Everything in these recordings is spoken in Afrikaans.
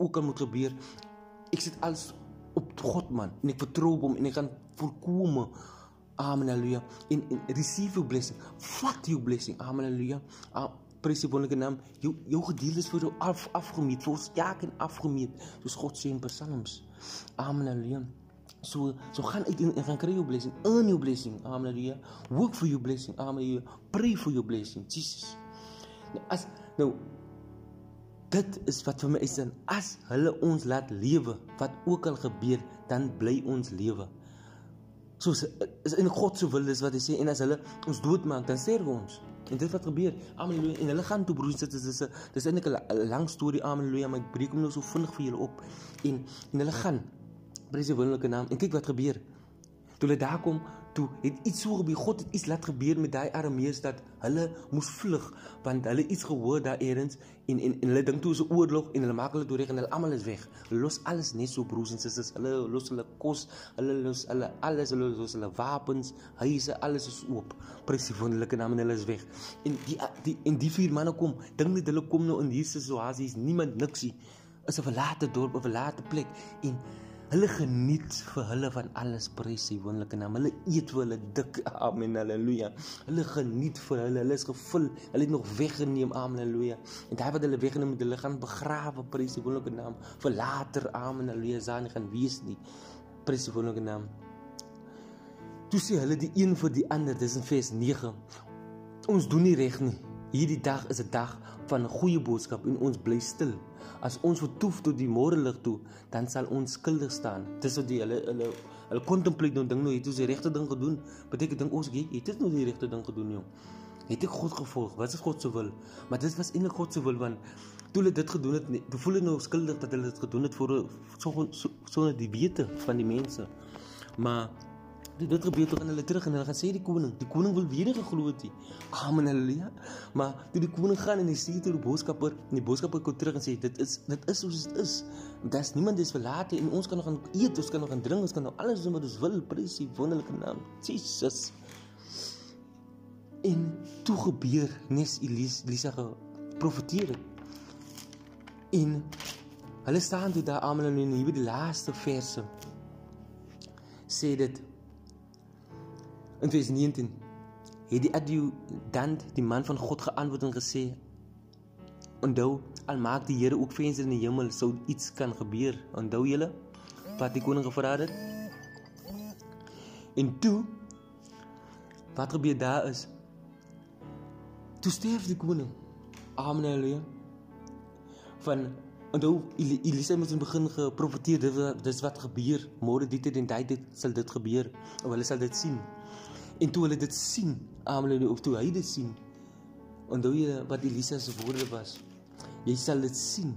ook al moet gebeur, ek sit alles op God man en ek vertrou op hom en ek gaan voorkome Amen haleluja. En, en receive your blessing. Vat jou blessing. Amen haleluja. Ah, Prys die wonderlike naam. Jou jou gedeeltes vir jou af afgemeet, vir ons jaak en afgemeet, soos God sê in Psalms. Amen haleluja. So so gaan uit en, en gaan kry jou blessing. Earn your blessing. Amen haleluja. Work for your blessing. Amen haleluja. Pray for your blessing. Jesus. Nou as nou dit is wat vir my is dan as hulle ons laat lewe, wat ook al gebeur, dan bly ons lewe. Soos is in God se wil is wat hy sê en as hulle ons doodmaak dan sterf ons. En dit wat gebeur amen en hulle gaan toe broers dit is dis dis eintlik 'n lang storie amen maar ek breek hom nou so vinnig vir julle op. En en hulle gaan prys die wonderlike naam en kyk wat gebeur. Toe hulle daar kom toe het iets so gebeur. God het iets laat gebeur met daai Arameërs dat hulle moes vlug want hulle iets gehoor daar eers en en, en hulle dink toe is 'n oorlog en hulle maak hulle deur en hulle almal is weg. Hulle los alles net so broers en susters. Hulle los hulle kos, hulle los hulle alles, hulle los hulle wapens, huise, alles is oop. Presies wonderlike naam en hulle is weg. En die die en die vier manne kom, dink net hulle kom nou in hierdie situasie, is niemand niksie. Is 'n verlate dorp, 'n verlate plek en Hulle geniet vir hulle van alles prys die wonderlike naam. Hulle eet vir hulle dik. Amen. Halleluja. Hulle geniet vir hulle. Hulle is gevul. Hulle het nog weggeneem. Amen. Halleluja. En daai wat hulle weggeneem het, hulle gaan begrawe prys die wonderlike naam vir later. Amen. Halleluja. Saan gaan wees nie. Prys die wonderlike naam. Toe sê hulle die een vir die ander. Dis in vers 9. Ons doen nie reg nie. Hierdie dag is 'n dag van goeie boodskap en ons bly stil. As ons vertoef tot die môre lig toe, dan sal ons skuldig staan. Dis wat die hulle hulle hulle contemplate nou ding nou het ons die regte ding gedoen. Beteken ding ons het dit nou die regte ding gedoen jong. Het ek God gevolg? Wat is God se wil? Maar dit was eintlik God se wil want toe hulle dit gedoen het, toe voel hulle nou skuldig dat hulle dit gedoen het vir so so so die wete van die mense. Maar dit gebeur toe gaan hulle terug en hulle gaan sê die koning, die koning wil weer geglo het. Amen haleluja. Maar toe die koning gaan en hy sê toe die boodskapper, en die boodskapper kom terug en sê dit is dit is soos dit is. Daar's niemand dis verlate en ons kan nog gaan eet, ons kan nog gaan drink, ons kan nou alles doen wat ons wil, prys die wonderlike naam. Jesus. En toe gebeur nes Elisa Elisa geprofeteer het. En hulle staan toe daar almal in hierdie die laaste verse sê dit In vers 19 het die adjutant die man van God geantwoord en gesê: "Onthou, al maak die Here ook vensters in die hemel, sou iets kan gebeur. Onthou julle wat die koning gevra het?" En toe wat gebeur daar is toe sterf die koning. Amen haleluja. Van onthou Elisa het in begin geprofeteer dit dis wat gebeur. Môre dit en tyd sal dit gebeur. Of hulle sal dit sien. En toe hulle dit sien, Amelie of toe hy dit sien, onthou jy wat Elisa se woorde was? Jy sal dit sien.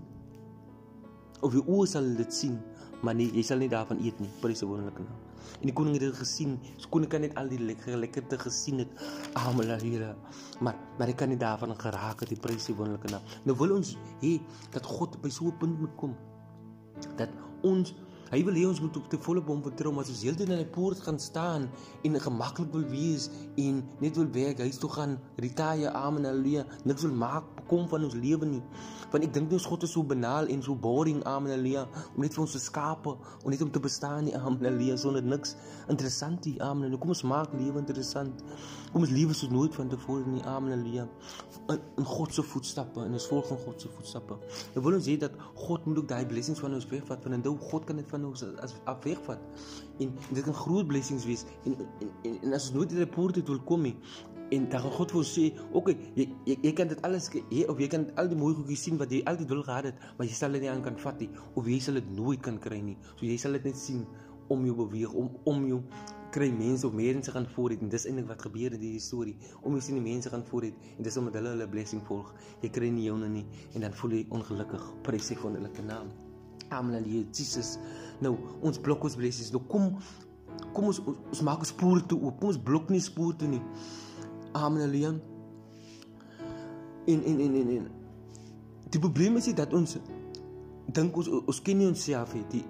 Of jy oor sal dit sien, maar nie, jy sal nie daarvan eet nie. Prys die wonderlike naam. En die koning het dit gesien. Die koning kan net al die lekker lekkerte gesien het. Amelie, maar maar hy kan nie daarvan geraak het die prys die wonderlike naam. Nou wil ons hê dat God by so 'n punt moet kom dat ons Hy wil hê ons moet op te volle bom vertrou, maar ons heeltyd in die poort gaan staan en gemaklik wil wees en net wil werk, huis toe gaan, retire, amen, haleluja, niks wil maak kom van ons lewe nie. Want ek dink ons God is so banaal en so boring, amen, haleluja, om net vir ons te skape, om net om te bestaan nie, amen, haleluja, sonder niks interessant nie, amen. Nou kom ons maak lewe interessant. Kom ons lewe soos nooit van tevore nie, amen, haleluja. In, in God se voetstappe, in ons volg van God se voetstappe. Nou wil ons sê dat God moet ook daai blessings van ons wegvat, want dan God kan dit van ons as afwegvat. En, en dit kan groot blessings wees. En en, en, en as ons nooit in die poorte wil kom nie en dan God wil sê, "Oké, okay, jy, jy jy kan dit alles jy of jy kan al die mooi goedjies sien wat jy altyd wil gehad het, maar jy sal dit nie aan kan vat nie of jy sal dit nooit kan kry nie. So jy sal dit net sien om jou beweeg om om jou kry mense of mense gaan voor het en dis eintlik wat gebeur in die storie. Om jy sien die mense gaan voor het en dis omdat hulle hulle blessing volg. Jy kry nie joune nie en dan voel jy ongelukkig. Prys sy wonderlike naam Amen Jesus Nou, ons blok ons blessings. Nou kom kom ons ons maak 'n spoor toe oop. Kom ons blok nie spoor toe nie. Amen. Haleluja. En en en en en. Die probleem is dat ons dink ons ons ken nie onsself nie. Die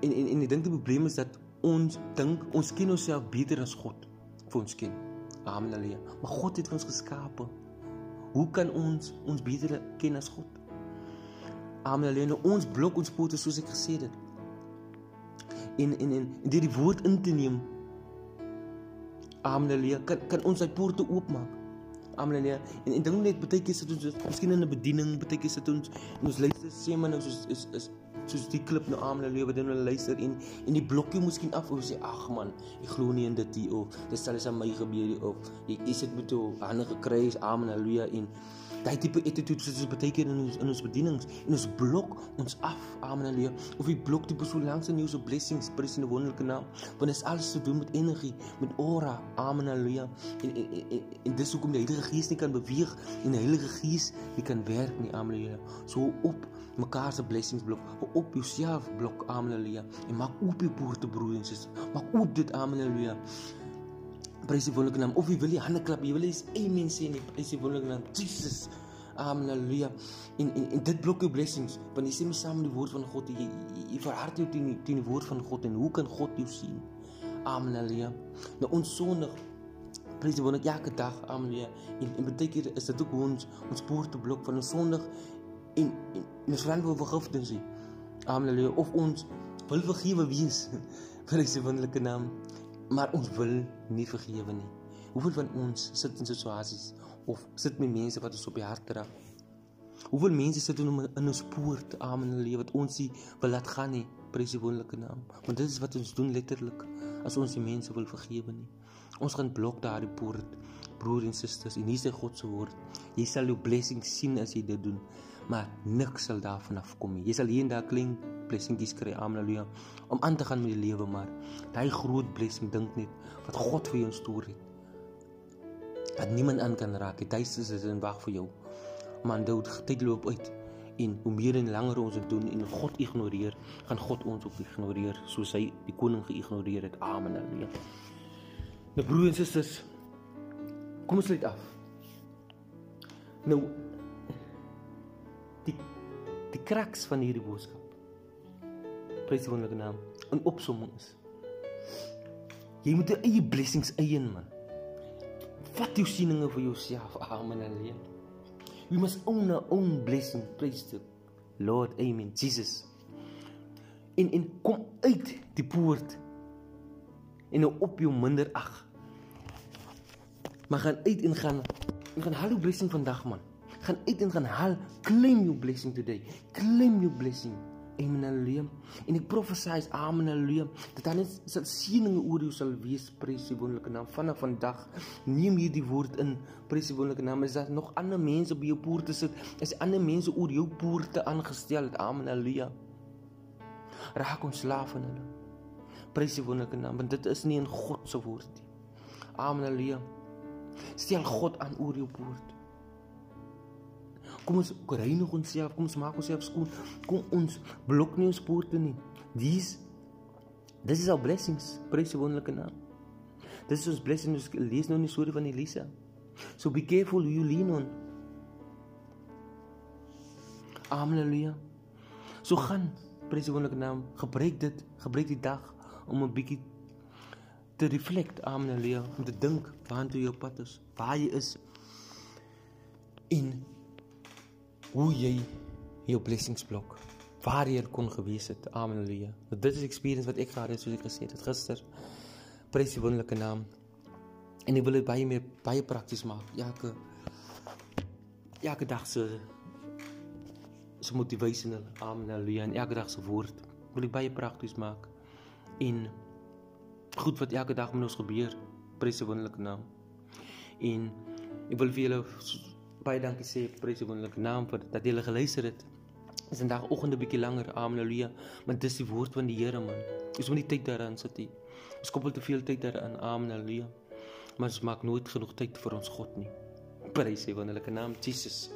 en en en ek dink die probleem is dat ons dink ons ken onsself beter as God vir ons ken. Amen. Haleluja. Maar God het ons geskape. Hoe kan ons ons beter ken as God? Amen. Halleluja. Nou, ons blok ons pote soos ek gesê het. En en en deur die woord in te neem. Amen. Halleluja. Kan kan ons sy poorte oopmaak. Amen. Halleluja. En en dink net baie keer sit ons miskien in 'n bediening, baie keer sit ons en ons luister sê maar nou soos is is soos die klip nou Amen. Halleluja wat hulle luister en en die blokkie miskien af of sê ag man, ek glo nie in dit hier of dit sal eens aan my gebeur of jy is dit met jou hande gekry is. Amen. Halleluja. En daai tipe attitude soos dit baie keer in ons in ons bedienings en ons blok ons af. Amen. Halleluja. Of jy blok die persoon langs in jou so blessings, prys in die wonderlike naam. Want dit is alles te doen met energie, met aura. Amen. Halleluja. En en, en, en, en dis hoekom die Heilige Gees nie kan beweeg en die Heilige Gees nie kan werk nie. Amen. Halleluja. So op mekaar se blessings blok, op jouself blok. Amen. Halleluja. En maak oop jou poorte broer en suster. Maak oop dit. Amen. Halleluja. Prys die wonderlike naam. Of jy wil jy hande klap, jy wil jy amen sê in die prys die wonderlike naam. Jesus. Amen. Halleluja. En, en en dit blok jou blessings. Want jy sê my saam met die woord van God, jy jy, jy verhard jou teen die, teen die woord van God en hoe kan God jou sien? Amen. Halleluja. Nou ons sondig prys die wonderlike elke dag. Amen. Halleluja. En en beteken is dit ook ons ons poorte blok van ons sondig en en ons vriend wil Amen. Halleluja. Of ons wil vergewe wees. Prys die wonderlike naam maar ons wil nie vergewe nie. Hoeveel van ons sit in situasies of sit met mense wat ons op die hart dra? Hoeveel mense sit in in ons poort hulle lewe wat ons nie wil laat gaan nie, prys die wonderlike naam. Want dit is wat ons doen letterlik as ons die mense wil vergewe nie. Ons gaan blok daardie poort, broer en susters, en hier sê God se woord. Jy sal jou blessing sien as jy dit doen, maar niks sal daarvan afkom nie. Jy sal hier en daar klink blessingies kry, haleluja, om aan te gaan met die lewe, maar daai groot blessing dink net wat God vir jou instoor het. Dat niemand aan kan raak. Dit is is in wag vir jou. Man, dit tyd loop uit en hoe meer en langer ons dit doen en God ignoreer, gaan God ons ook ignoreer soos hy die koning geïgnoreer het. Amen. Halleluja. Nou broers en susters, kom ons sluit af. Nou kraks van hierdie boodskap prys die wonderlike naam. In opsomming is jy moet jou eie blessings eien man. Vat jou sieninge vir jouself. Amen. Halleluja. We must own our own blessing. Praise the Lord. Amen. Jesus. En en kom uit die poort. En nou op jou minder ag. Maar gaan uit en gaan en gaan hallo blessing vandag man. Gaan uit en gaan haal claim your blessing today. Claim your blessing. Amen halleluja. En ek profeseer amen halleluja dat dan net sal seëninge oor jou sal wees prys die wonderlike naam vanaf vandag. Neem hierdie woord in prys die wonderlike naam. Is daar nog ander mense op jou poorte sit? Is ander mense oor jou poorte aangestel? Amen halleluja. Raak ons slaaf aan hulle. Prys die wonderlike naam want dit is nie in God se woord nie. Amen halleluja. Stel God aan oor jou poort. Kom ons reinig onsself, kom ons maak onsself skoon. Kom ons blok nie ons poorte nie. Dis Dis is our blessings. Prys die wonderlike naam. Dis ons blessings. Lees nou die storie van Elisa. So be careful who you lean on. Halleluja. So gaan prys die wonderlike naam. Gebruik dit, gebruik die dag om 'n bietjie te reflect. Halleluja. Om te dink waartoe jou pad is, waar jy is. En hoe jy jou blessings blok waar jy kon gewees het. Amen haleluja dit is experience wat ek gehad het soos ek gesê het gister. Prys die wonderlike naam. En ek wil dit baie meer baie prakties maak. Elke elke dag se se motivational amen en elke dag se woord wil ek baie prakties maak. En goed wat elke dag met ons gebeur prys die wonderlike naam. En ek wil vir julle baie dankie sê prys die wonderlike naam vir dat jy geluister het. Is vandag oggend 'n bietjie langer. Amen. Halleluja. Maar dis die woord van die Here man. Ons moet nie tyd daaraan sit nie. Ons koppel te veel tyd daaraan. Amen. Halleluja. Maar ons maak nooit genoeg tyd vir ons God nie. Prys die wonderlike naam Jesus.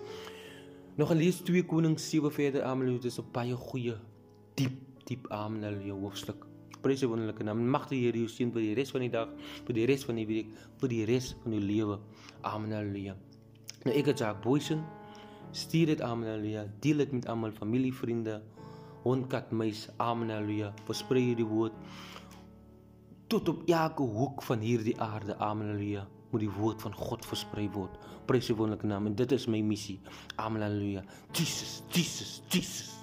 Nog lees 2 Konings 7 verder. Amen. Halleluja. Dis 'n baie goeie diep diep amen. Halleluja hoofstuk. Prys die wonderlike naam. Mag die Here jou seën vir die res van die dag, vir die res van die week, vir die res van jou lewe. Amen. Halleluja. Nou ek het Jacques Boysen stuur dit aan Haleluja. Deel dit met almal, familie, vriende, hond, kat, muis. Amen. Haleluja. Versprei hierdie woord tot op elke hoek van hierdie aarde. Amen. Haleluja. Moet die woord van God versprei word. Prys die wonderlike naam en dit is my missie. Amen. Haleluja. Jesus, Jesus, Jesus.